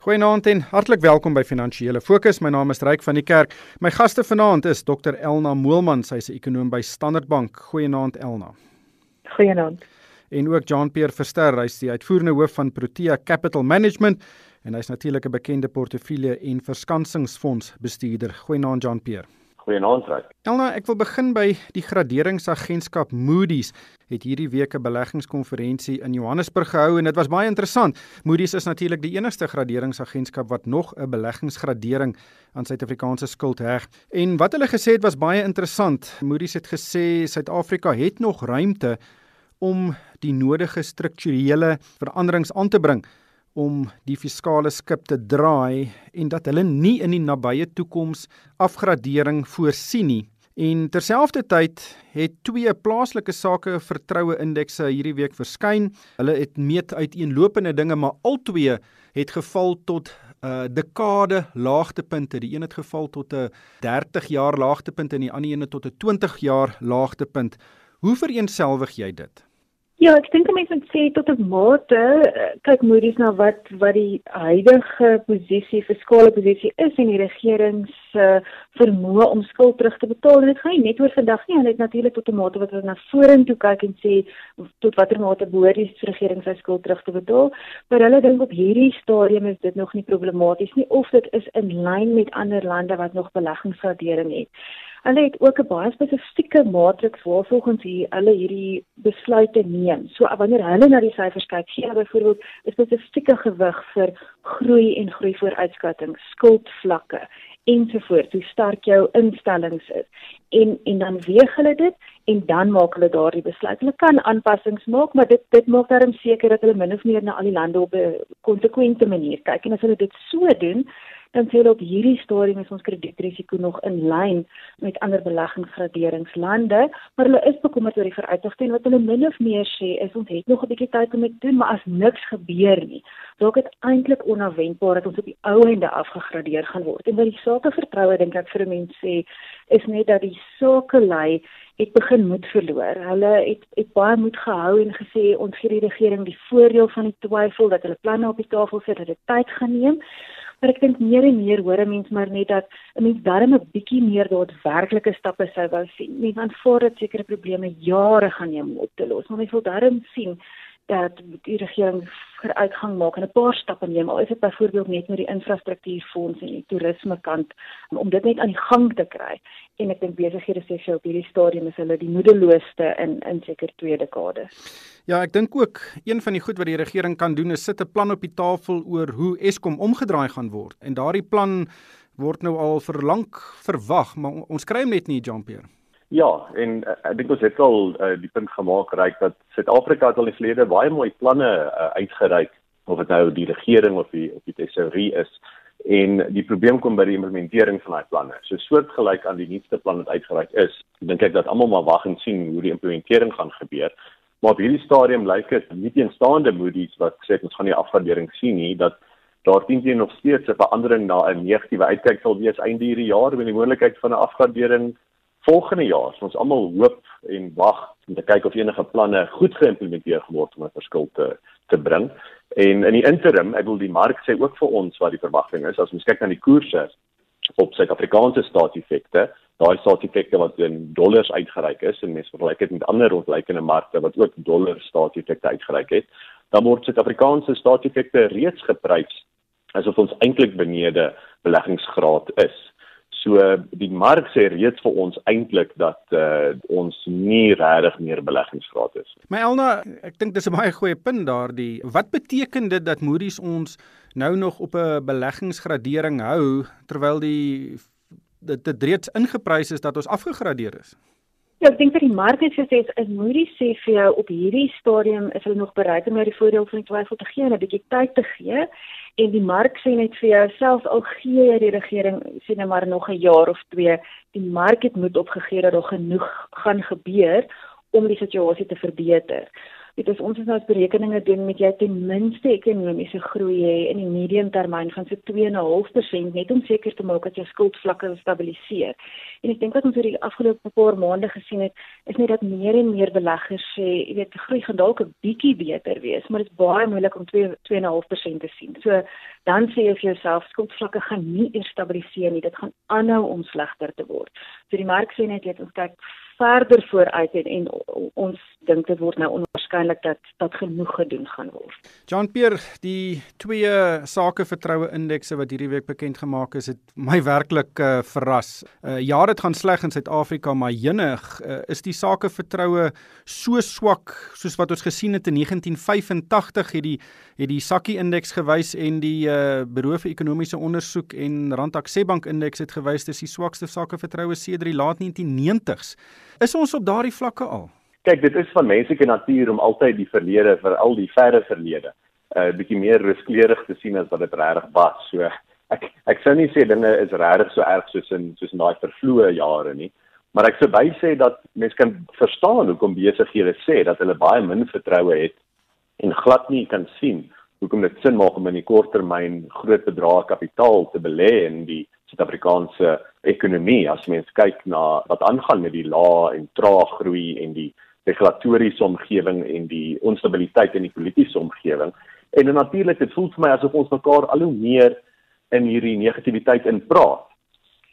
Goeienaand en hartlik welkom by Finansiële Fokus. My naam is Ryk van die Kerk. My gaste vanaand is Dr Elna Moelman, sy's 'n ekonom by Standard Bank. Goeienaand Elna. Goeienaand. En ook Jean-Pierre Verster, hy's die uitvoerende hoof van Protea Capital Management en hy's natuurlik 'n bekende portefeulje en verskansingsfonds bestuurder. Goeienaand Jean-Pierre. Goeienaand Ryk. Elna, ek wil begin by die graderingsagentskap Moody's het hierdie week 'n beleggingskonferensie in Johannesburg gehou en dit was baie interessant. Moody's is natuurlik die enigste graderingsagentskap wat nog 'n beleggingsgradering aan Suid-Afrikaanse skuld heg. En wat hulle gesê het was baie interessant. Moody's het gesê Suid-Afrika het nog ruimte om die nodige strukturele veranderings aan te bring om die fiskale skip te draai en dat hulle nie in die nabye toekoms afgradering voorsien nie. En terselfdertyd het twee plaaslike sake vertroue indekse hierdie week verskyn. Hulle het meet uiteenlopende dinge, maar albei het geval tot 'n uh, dekade laagtepunte. Die een het geval tot 'n 30 jaar laagtepunt en die ander een tot 'n 20 jaar laagtepunt. Hoe vereenselwig jy dit? Ja, ek dink mense moet sê tot 'n mate eh, kyk Moody's na wat wat die huidige posisie, fiskale posisie is en die regering se uh, vermoë om skuld terug te betaal. En dit gaan nie net oor vandag nie, dit natuurlik tot 'n mate wat hulle na vorentoe kyk en sê tot watter mate behoort die regering sy skuld terug te betaal. Maar hulle dink op hierdie stadium is dit nog nie problematies nie of dit is in lyn met ander lande wat nog beleggingsgradering het. Hulle het ook 'n baie spesifieke matriks waarvolgens hier hulle hierdie besluite neem. So wanneer hulle na die syfers kyk, gee hulle byvoorbeeld 'n spesifieke gewig vir groei en groei vooruitskatting, skuldvlakke ensovoorts, hoe sterk jou instellings is. En en dan weeg hulle dit en dan maak hulle daardie besluit. Hulle kan aanpassings maak, maar dit dit maak darm seker dat hulle min of meer na al die lande op 'n konsekwente manier kyk. En as hulle dit so doen, dan sê hulle op hierdie stadium is ons kredietrisiko nog in lyn met ander beleggingsgraderingslande, maar hulle is bekommerd oor die vooruitsigte en wat hulle min of meer sê is ons het nog 'n bietjie tyd om dit te doen, maar as niks gebeur nie, dalk dit eintlik onverwendbaar dat ons op die ou ende afgegradeer gaan word. En wat die sake vertroue dink ek vir 'n mens sê is net dat die sakelei het begin moed verloor. Hulle het het baie moed gehou en gesê ons gee die regering die voordeel van die twyfel dat hulle planne op die tafel sit dat dit tyd gaan neem. Maar ek dink meer en meer hoor 'n mens maar net dat 'n mens darm 'n bietjie meer daadwerklike stappe sou wou sien. Mens aanvaar dat sekere probleme jare gaan neem om op te los, maar mens wil darm sien dat die regering vooruitgang maak en 'n paar stappe neem. Al is dit byvoorbeeld net met die infrastruktuurfonds en die toerisme kant om dit net aan die gang te kry. En ek dink besighede sê sy op hierdie stadium is hulle die moedeloosste in in seker twee dekades. Ja, ek dink ook een van die goed wat die regering kan doen is sit 'n plan op die tafel oor hoe Eskom omgedraai gaan word. En daardie plan word nou al vir lank verwag, maar ons kry hom net nie, Jean-Pierre. Ja, en uh, ek dink ons het al uh, die punt gemaak reik dat Suid-Afrika het al in die verlede baie mooi planne uh, uitgereik of dit nou die regering of die of die tesourie is en die probleem kom by die implementering van daai planne. So soortgelyk aan die nuutste plan wat uitgereik is, dink ek dat almal maar wag en sien hoe die implementering gaan gebeur. Maar op hierdie stadium lyk dit nie teenstaande Moody's wat sê ons gaan nie afgradering sien nie dat daar teen nog steeds 'n verandering na 'n negatiewe uitkyk sal wees einde hierdie jaar met die moontlikheid van 'n afgradering volgende jaar ons almal hoop en wag om te kyk of enige planne goed geïmplementeer geword om 'n verskil te te bring. En in die interim, ek wil die mark sê ook vir ons wat die verwagting is as ons kyk na die koerse op Suid-Afrikaanse staatseffekte, daai staatseffekte wat in dollars uitgereik is en mens vergelyk dit met ander ontleikende markte wat ook dollar staatseffekte uitgereik het, dan word Suid-Afrikaanse staatseffekte reeds geprys asof ons eintlik benede beleggingsgraad is. So die mark sê reeds vir ons eintlik dat uh, ons nie regtig meer beleggingsgraad is. My Elna, ek dink dis 'n baie goeie punt daardie. Wat beteken dit dat Moody's ons nou nog op 'n beleggingsgradering hou terwyl die dit dit reeds ingeprys is dat ons afgegradeer is? Ja, ek dink vir die mark het gesê is Moody's sê vir jou op hierdie stadium is hulle nog bereid om nou die voordeel van die twyfel te gee en 'n bietjie tyd te gee en die mark sê net vir jou selfs al gee jy die regering sê net maar nog 'n jaar of twee die mark het moed opgegee dat daar genoeg gaan gebeur om die situasie te verbeter. Dit is ons het nou berekeninge doen met jy ten minste ekonomiese groei hê in die medium termyn van so 2.5% net om seker te maak dat jou skuldvlakke stabiliseer. En ek dink wat ons oor die afgelope paar maande gesien het, is net dat meer en meer beleggers sê, jy weet, groei gaan dalk 'n bietjie beter wees, maar dit is baie moeilik om 2 2.5% te sien. So dan sê jy vir jouself skuldvlakke gaan nie eers stabiliseer nie, dit gaan aanhou om slegter te word. So die mark sê net jy het ons kyk verder vooruit en, en ons dink dit word nou onwaarskynlik dat dat genoeg gedoen gaan word. John Pierre, die twee sakevertroue indekse wat hierdie week bekend gemaak is, het my werklik uh, verras. Uh, ja, dit gaan sleg in Suid-Afrika, maar jenig uh, is die sakevertroue so swak soos wat ons gesien het in 1985 het die het die Sakkie indeks gewys en die uh, Bureau vir Ekonomiese Onderzoek en Rand Aksebank indeks het gewys dis die swakste sakevertroue sedert die laat 1990s. Is ons op daardie vlakke al? Kyk, dit is van menslike natuur om altyd die verlede vir al die verre verlede 'n uh, bietjie meer ruskleurig te sien as wat dit regtig was. So ek ek sou nie sê dinge is regtig so erg soos in soos in daai vervloë jare nie. Maar ek sou by sê dat mense kan verstaan hoekom besighede sê dat hulle baie min vertroue het en glad nie kan sien hoekom dit sin maak om in die korttermyn groot bedrae kapitaal te belê in die Suid-Afrikaanse ekonomie as mens kyk na wat aangaan met die lae en traag groei en die regulatoriese omgewing en die onstabiliteit in die politieke omgewing. En natuurlik dit voel vir my asof ons mekaar al hoe meer in hierdie negativiteit inpraat.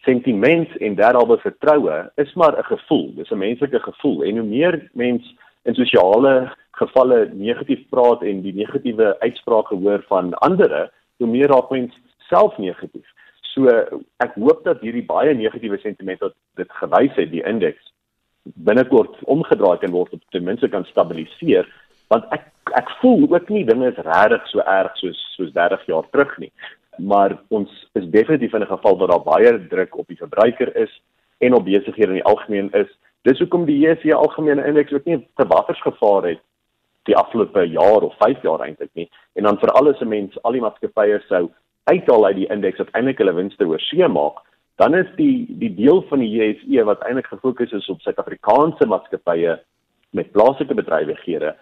Sentiment en daaroor vertroue is maar 'n gevoel, dis 'n menslike gevoel en hoe meer mens in sosiale gevalle negatief praat en die negatiewe uitsprake hoor van ander, hoe meer raak mens self negatief. So ek hoop dat hierdie baie negatiewe sentiment wat dit gewys het die indeks binnekort omgedraai kan word of ten minste kan stabiliseer want ek ek voel ook nie dinge is regtig so erg soos soos 30 jaar terug nie. Maar ons is definitief in 'n geval waar daar baie druk op die verbruiker is en op besighede in die algemeen is. Dis hoekom die JSE algemene indeks ook nie te watters gevaar het die afgelope jaar of 5 jaar eintlik nie. En dan vir alles se mens al die maatskappye sou uithaal uit die indeks wat eintlik hulle winste oorsee maak, dan is die die deel van die JSE wat eintlik gefokus is op Suid-Afrikaanse maatskappye met plaaslike bedrywighede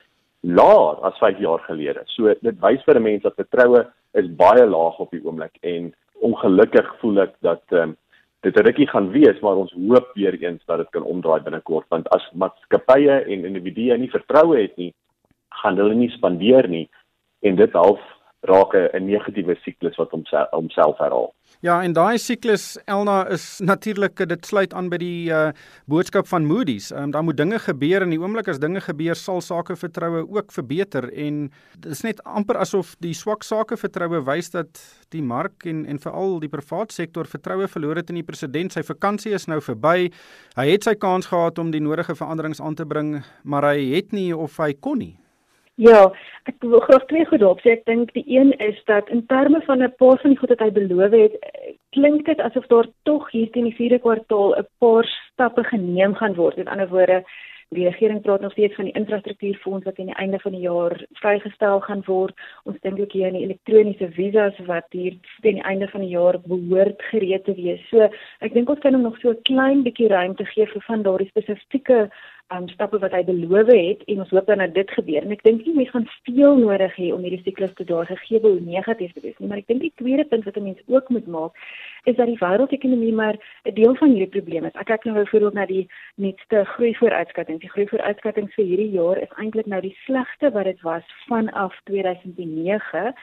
laer as 5 jaar gelede. So dit wys vir 'n mens dat vertroue is baie laag op die oomblik en ongelukkig voel ek dat ehm um, dit 'n rukkie gaan wees maar ons hoop weer eens dat dit kan omdraai binnekort want as maatskappye en individue nie vertroue het nie gaan hulle nie spandeer nie en dit half raak 'n negatiewe siklus wat homself homself herhaal. Ja, en daai siklus Elna is natuurlik dit sluit aan by die uh boodskap van Moody's. Ehm um, daar moet dinge gebeur in die oomblik as dinge gebeur sal sake vertroue ook verbeter en dit is net amper asof die swak sake vertroue wys dat die mark en en veral die privaat sektor vertroue verloor het in die president. Sy vakansie is nou verby. Hy het sy kans gehad om die nodige veranderings aan te bring, maar hy het nie of hy kon nie. Ja, ek wil graag twee goed opsê. Ek dink die een is dat in terme van 'n paar van die goed wat hy beloof het, klink dit asof daar tog hier teen die 4de kwartaal 'n paar stappe geneem gaan word. Met ander woorde, die regering praat nog steeds van die infrastruktuurfonds wat aan die einde van die jaar vrygestel gaan word. Ons dink ook hier aan die elektroniese visas wat hier teen die einde van die jaar behoort gereed te wees. So, ek dink ons kan hom nog so 'n klein bietjie ruimte gee vir van daardie spesifieke um, stappe wat hy beloof het en ons hoop dan dat dit gebeur. En ek dink nie mense gaan veel nodig hê om hierdie siklus te daar gegee hoe negatief dit is nie, maar ek dink die tweede punt wat 'n mens ook moet maak is dat die wêreldekonomie maar 'n deel van hierdie probleem is. Ek kyk nou byvoorbeeld na die nuutste groei vooruitskatting. Die groei vooruitskatting vir hierdie jaar is eintlik nou die slegste wat dit was vanaf 2009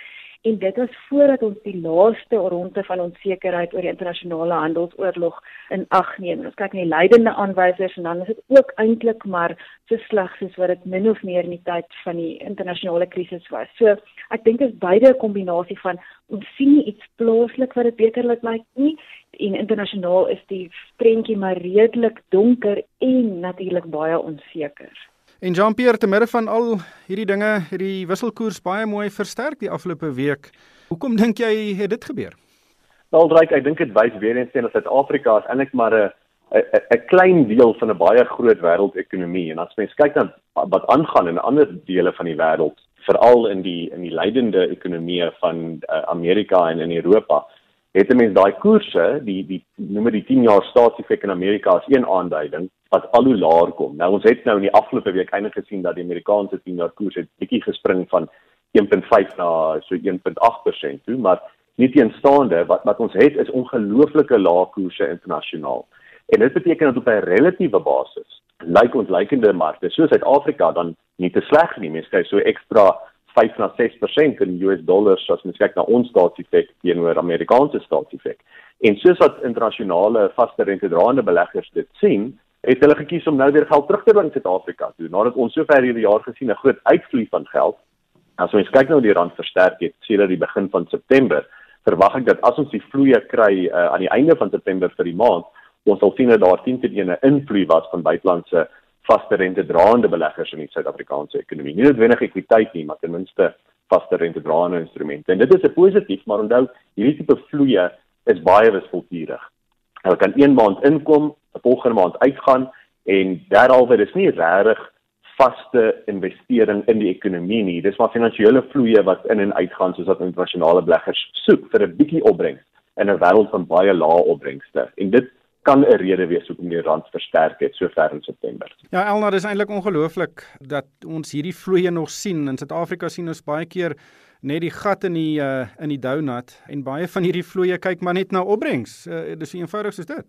en dit was voordat ons die laaste ronde van onsekerheid oor die internasionale handelsoorlog in ag neem. Ons kyk na die leidende aanwysers en dan is dit ook eintlik maar so sleg soos wat dit min of meer in die tyd van die internasionale krisis was. So ek dink dit is beide 'n kombinasie van ons sien nie iets plaaslik wat dit beter lyk like nie en internasionaal is die prentjie maar redelik donker en natuurlik baie onseker. En Jean-Pierre te midde van al hierdie dinge, hierdie wisselkoers baie mooi versterk die afgelope week. Hoekom dink jy het dit gebeur? Wel, Drake, ek dink dit wys weer eens dat Suid-Afrika is eintlik maar 'n 'n klein deel van 'n baie groot wêreldekonomie en as mens kyk na wat aangaan in ander dele van die wêreld, veral in die in die leidende ekonomieë van uh, Amerika en in Europa, het 'n mens daai koerse, die die noem dit die 10 jaar staatseffek in Amerika as een aanduiding wat al hoe laer kom. Nou ons het nou in die afgelope week eintlik gesien dat die Amerikaanse 10 jaar koers het bietjie gespring van 1.5 na so 1.8% toe, maar nie teenstaande wat wat ons het is ongelooflike lae koerse internasionaal. En dit beteken dat op 'n relatiewe basis lyk ons lykende markte soos Suid-Afrika dan nie te sleg nie. Mens kyk so ekstra 5 na 6% in US dollars as mens kyk na ons staatseffek teenoor Amerikaanse staatseffek. En soos wat internasionale vaste rente draande beleggers dit sien, het hulle gekies om nou weer geld terug te bring in Suid-Afrika toe nadat ons sover hierdie jaar gesien 'n groot uitvloei van geld. As ons kyk nou die rand versterk het sedert die begin van September, verwag ek dat as ons die vloeye kry uh, aan die einde van September vir die maand, ons sal sien dat daar 10 tot 1 'n invloed was van buitelandse vaste rente draande beleggers in die Suid-Afrikaanse ekonomie. Nie noodwendig ekwiteit nie, maar ten minste vaste rente draande instrumente. En dit is 'n positief, maar onthou, hierdie tipe vloeye is baie wisselturig. Hulle kan een maand inkom, 'n volgende maand uitgaan en derhalwe dis nie regtig vaste investering in die ekonomie nie. Dis maar finansiële vloeye wat in en uitgaan soos wat internasionale beleggers soek vir 'n bietjie opbrengs in 'n wêreld van baie lae opbrengste. En dit kan 'n rede wees hoekom die rand versterk het so ver in September. Ja, Elna, dis eintlik ongelooflik dat ons hierdie vloeye nog sien. In Suid-Afrika sien ons baie keer net die gat in die uh, in die donut en baie van hierdie vloeye kyk maar net na opbrengs. Uh, dis so eenvoudig soos dit.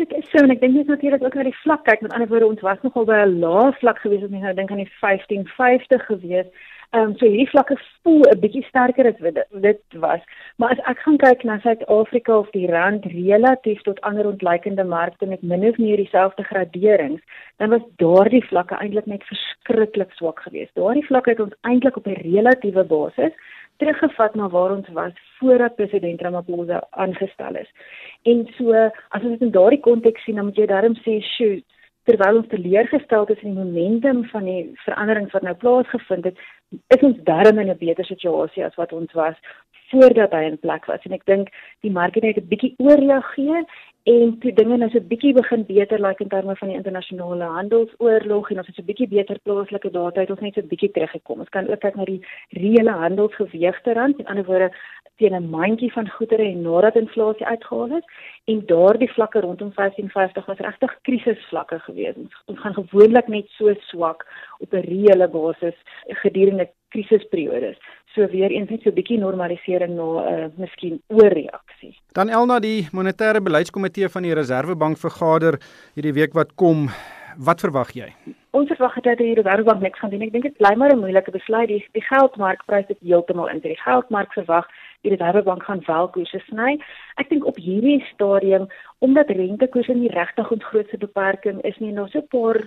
Dit is so en ek dink net natuurlik ook na die vlak kyk. Met ander woorde, ons was nogal by 'n lae vlak gewees as mens nou dink aan die 1550 gewees. Ehm um, so hierdie vlakke voel 'n bietjie sterker as wat dit was. Maar as ek gaan kyk na Suid-Afrika of die rand relatief tot ander ontlikeende markte met min of meer dieselfde graderings, dan was daardie vlakke eintlik net verskriklik swak geweest. Daardie vlakke het ons eintlik op 'n relatiewe basis teruggevat na waar ons was voordat president Ramaphosa aangestel is. En so as ons dit in daardie konteks sien, dan moet jy darm sê, "Sjoe, terwyl ons teleurgestel is in die momentum van die veranderings wat nou plaasgevind het, is ons darm in 'n beter situasie as wat ons was voordat hy in plek was. En ek dink die mark het net 'n bietjie oorreageer en toe dinge nou so 'n bietjie begin beter lyk like in terme van die internasionale handelsoorlog en ons het so 'n bietjie beter plaaslike data het ons net so 'n bietjie teruggekom. Ons kan ook kyk na die reële handelsgeweegte rand, met ander woorde teen 'n mandjie van goedere en nadat inflasie uitgehaal is en daardie vlakke rondom 1550 was regtig krisisvlakke gewees. Ons gaan gewoonlik net so swak op 'n reële basis gedurende krisisperiodes. So weer eens net so 'n bietjie normalisering na 'n uh, miskien oorreaksie. Dan Elna die monetêre beleidskomitee van die Reserwebank vergader hierdie week wat kom. Wat verwag jy? Ons verwag dat die Reserwebank niks gaan doen. Ek dink dit bly maar 'n moeilike besluit. Die, die geldmarkprys het heeltemal in. Die geldmark verwag die Reserwebank gaan wel koerse sny. Ek dink op hierdie stadium omdat rentekoerse nie regtig 'n grootse beperking is nie, nou so 'n paar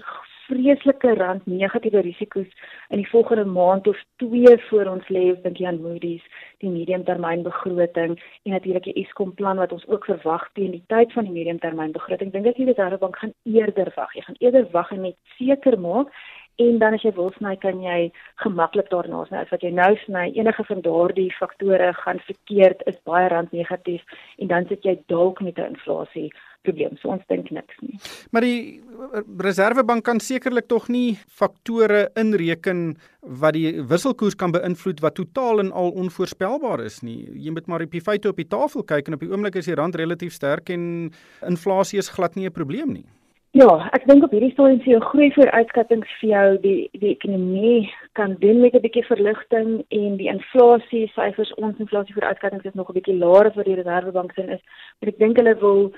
vreeslike rand negatiewe risiko's in die volgende maand of twee voor ons lê, dink jy aan Moody's, die mediumtermynbegroting en natuurlik die Eskom plan wat ons ook verwag teen die tyd van die mediumtermynbegroting. Dink ek die Reserwebank gaan eerder wag. Jy gaan eerder wag en net seker maak en dan as jy wil sny kan jy gemaklik daarna sny. As wat jy nou sny enige van daardie faktore gaan verkeerd is baie rand negatief en dan sit jy dalk met 'n inflasie probleem so ons dink niks nie. Maar die reservebank kan sekerlik tog nie faktore inreken wat die wisselkoers kan beïnvloed wat totaal en al onvoorspelbaar is nie. Jy moet maar op die feite op die tafel kyk en op die oomblik is die rand relatief sterk en inflasie is glad nie 'n probleem nie Ja, ek dink op hierdie stadium sien jy 'n groei vooruitskattinge vir jou die die ekonomie kan doen met 'n bietjie verligting en die inflasie syfers ons inflasie vooruitskattinge is nog 'n bietjie laer wat die Reserwebank sien is. Maar ek dink hulle wil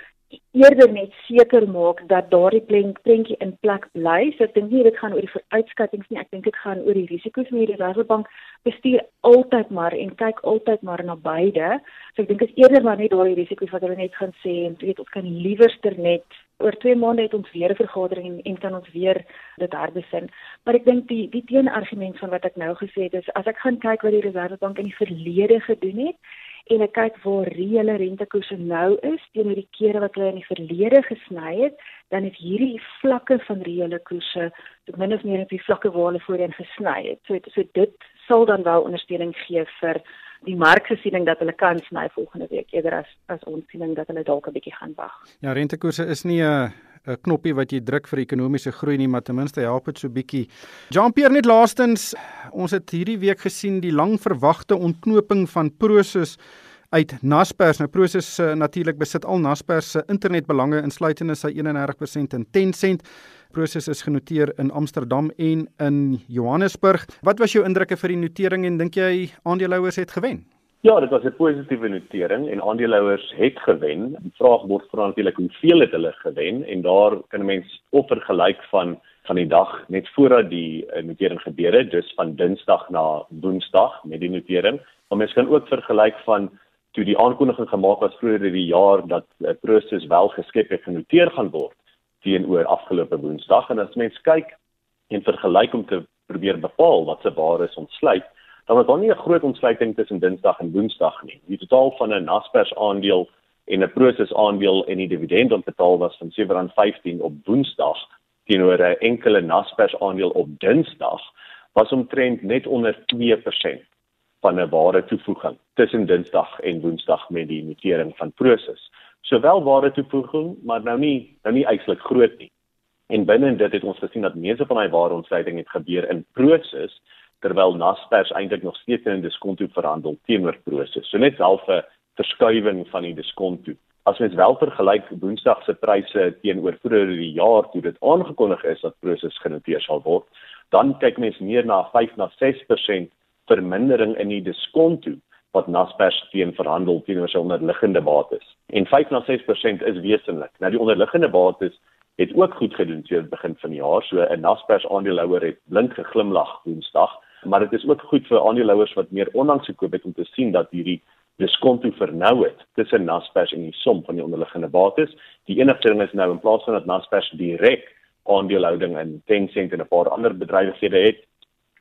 eerder net seker maak dat daardie prentjie in plek bly. So ek dink nie dit gaan oor die vooruitskattinge nie, ek dink dit gaan oor die risiko's wat die Reserwebank bestuur altyd maar en kyk altyd maar na beide. So ek dink is eerder maar net daardie risiko's wat hulle net gaan sê en weet ons kan liewerster net oor 2 maande het ons weer 'n vergadering en, en kan ons weer dit herbesin. Maar ek dink die die teenargument van wat ek nou gesê het is as ek gaan kyk wat die Reserwebank in die verlede gedoen het en ek kyk waar reële rentekoerse nou is teenoor die kere wat hulle in die verlede gesny het, dan is hierdie vlakke van reële koerse ten minste meer op die vlakke waar hulle voorheen gesny het. So so dit sal dan wel ondersteuning gee vir die marksiening dat hulle kan sny volgende week eerder as as ons siening dat hulle dalk 'n bietjie gaan wag. Ja, rentekoerse is nie 'n 'n knoppie wat jy druk vir ekonomiese groei nie, maar ten minste help dit so bietjie. Jean-Pierre net laastens, ons het hierdie week gesien die lang verwagte ontknoping van Prosus uit Naspers. Nou Prosus uh, natuurlik besit al Naspers se internetbelange insluitende sy 31% in Tencent. Prosus is genoteer in Amsterdam en in Johannesburg. Wat was jou indrukke vir die notering en dink jy aandeelhouers het gewen? Ja, dit was 'n positiewe notering en aandeelhouers het gewen. Die vraag word vra natuurlik hoeveel het hulle gewen en daar kan 'n mens of vergelyk van van die dag net voordat die uh, notering gebeur het, dus van Dinsdag na Woensdag met die notering. Maar mens kan ook vergelyk van toe die aankondiging gemaak was vroeër in die jaar dat uh, Prosus wel geskep en genoteer gaan word teenoor afgelope Woensdag en as mens kyk en vergelyk om te probeer bepaal wat se waar is ontsluit, dan was daar nie 'n groot ontsluiting tussen Dinsdag en Woensdag nie. Die totaal van 'n Naspers aandeel en 'n Prosus aandeel en die dividend wat betaal was van R7.15 op Woensdag teenoor 'n enkele Naspers aandeel op Dinsdag was omtrent net onder 2% van 'n ware toevoeging tussen Dinsdag en Woensdag met die notering van Prosus. Sowel ware toevoeging, maar nou nie nou nie eintlik groot nie. En binne dit het ons gesien dat meeste van daai ware ontsluiting het gebeur in Prosus terwyl Naspers eintlik nog steeds in diskonto verhandel teenoor Prosus. So net half 'n verskuiwing van die diskonto as mens wel vergelyk Woensdag se pryse teenoor vroeër die jaar toe dit aangekondig is dat Prosus genoteer sal word, dan kyk mens meer na 5 na 6% vermindering in die diskonto wat Naspers teen verhandel teenoor sy onderliggende bates. En 5 na 6% is wesentlik. Nou die onderliggende bates het ook goed gedoen teen begin van die jaar. So 'n Naspers aandeelhouer het blink geglimlag Woensdag, maar dit is ook goed vir aandeelhouers wat meer onlangs gekoop het om te sien dat hierdie diskonto vernou het tussen Naspers en die som van die onderliggende bates. Die enigste ding is nou in plaas van dat Naspers direk aandelehouding in Tencent en 'n paar ander bedrywighede het,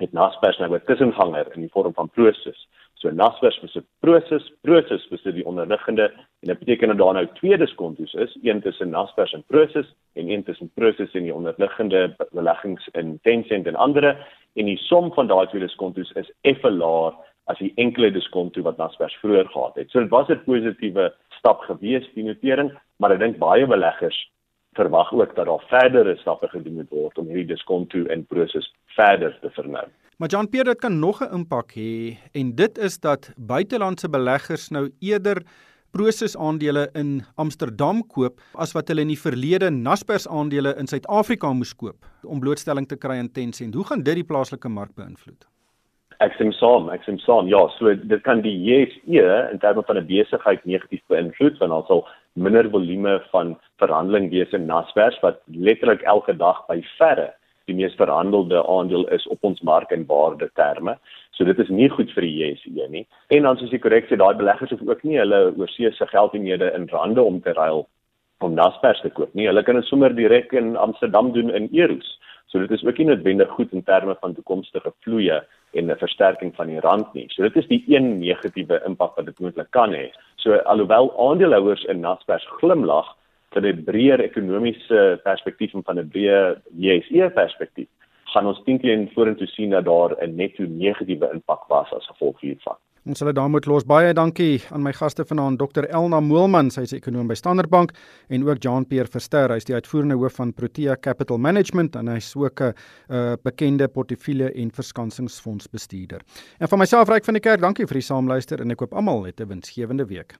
het Naspers nou 'n tussenganger in die vorm van Prosus. So Naspers is 'n Prosus, Prosus is die onderliggende en dit beteken dat daar nou twee diskontos is, een tussen Naspers en Prosus en een tussen Prosus en die onderliggende beleggings in Tencent en ander en die som van daai twee diskontos is effe laer as die enkele diskonto wat Naspers vroeër gehad het. So dit was 'n positiewe stap gewees die notering, maar ek dink baie beleggers verwag ook dat daar verdere stappe gedoen moet word om hierdie diskonto in proses verder te vernou. Maar Jean Pierre dit kan nog 'n impak hê en dit is dat buitelandse beleggers nou eerder Prosus aandele in Amsterdam koop as wat hulle in die verlede Naspers aandele in Suid-Afrika moes koop om blootstelling te kry aan Tencent. Hoe gaan dit die plaaslike mark beïnvloed? Ek stem saam, ek stem saam. Ja, so dit kan die JSE in terme van 'n besigheid negatief beïnvloed want ons sal minder volume van verhandeling wees in Naspers wat letterlik elke dag by verre die mees verhandelde aandeel is op ons mark in waarde terme. So dit is nie goed vir die JSE nie. En dan soos jy korrek sê, daai beleggers hoef ook nie hulle oorsee se geldeenhede in rande om te ruil om Naspers te koop nie. Hulle kan dit sommer direk in Amsterdam doen in euros. So dit is ook nie noodwendig goed in terme van toekomstige vloeye en 'n versterking van die rand nie. So dit is die een negatiewe impak wat dit moontlik kan hê. So alhoewel aandeelhouers in Naspers glimlag van 'n breër ekonomiese perspektief en van 'n breë JSE perspektief, gaan ons dink in vorentoe sien dat daar 'n netto negatiewe impak was as gevolg hiervan. Ons sal dit daar moet los. Baie dankie aan my gaste vanaand, Dr Elna Moelman, sy is ekonom by Standard Bank en ook Jean-Pierre Verster, hy is die uitvoerende hoof van Protea Capital Management en hy's ook 'n uh, bekende portefeulje en verskansingsfondsbestuurder. En van myself Ryk van die Kerk, dankie vir die saamluister en ek koop almal 'n winsgewende week.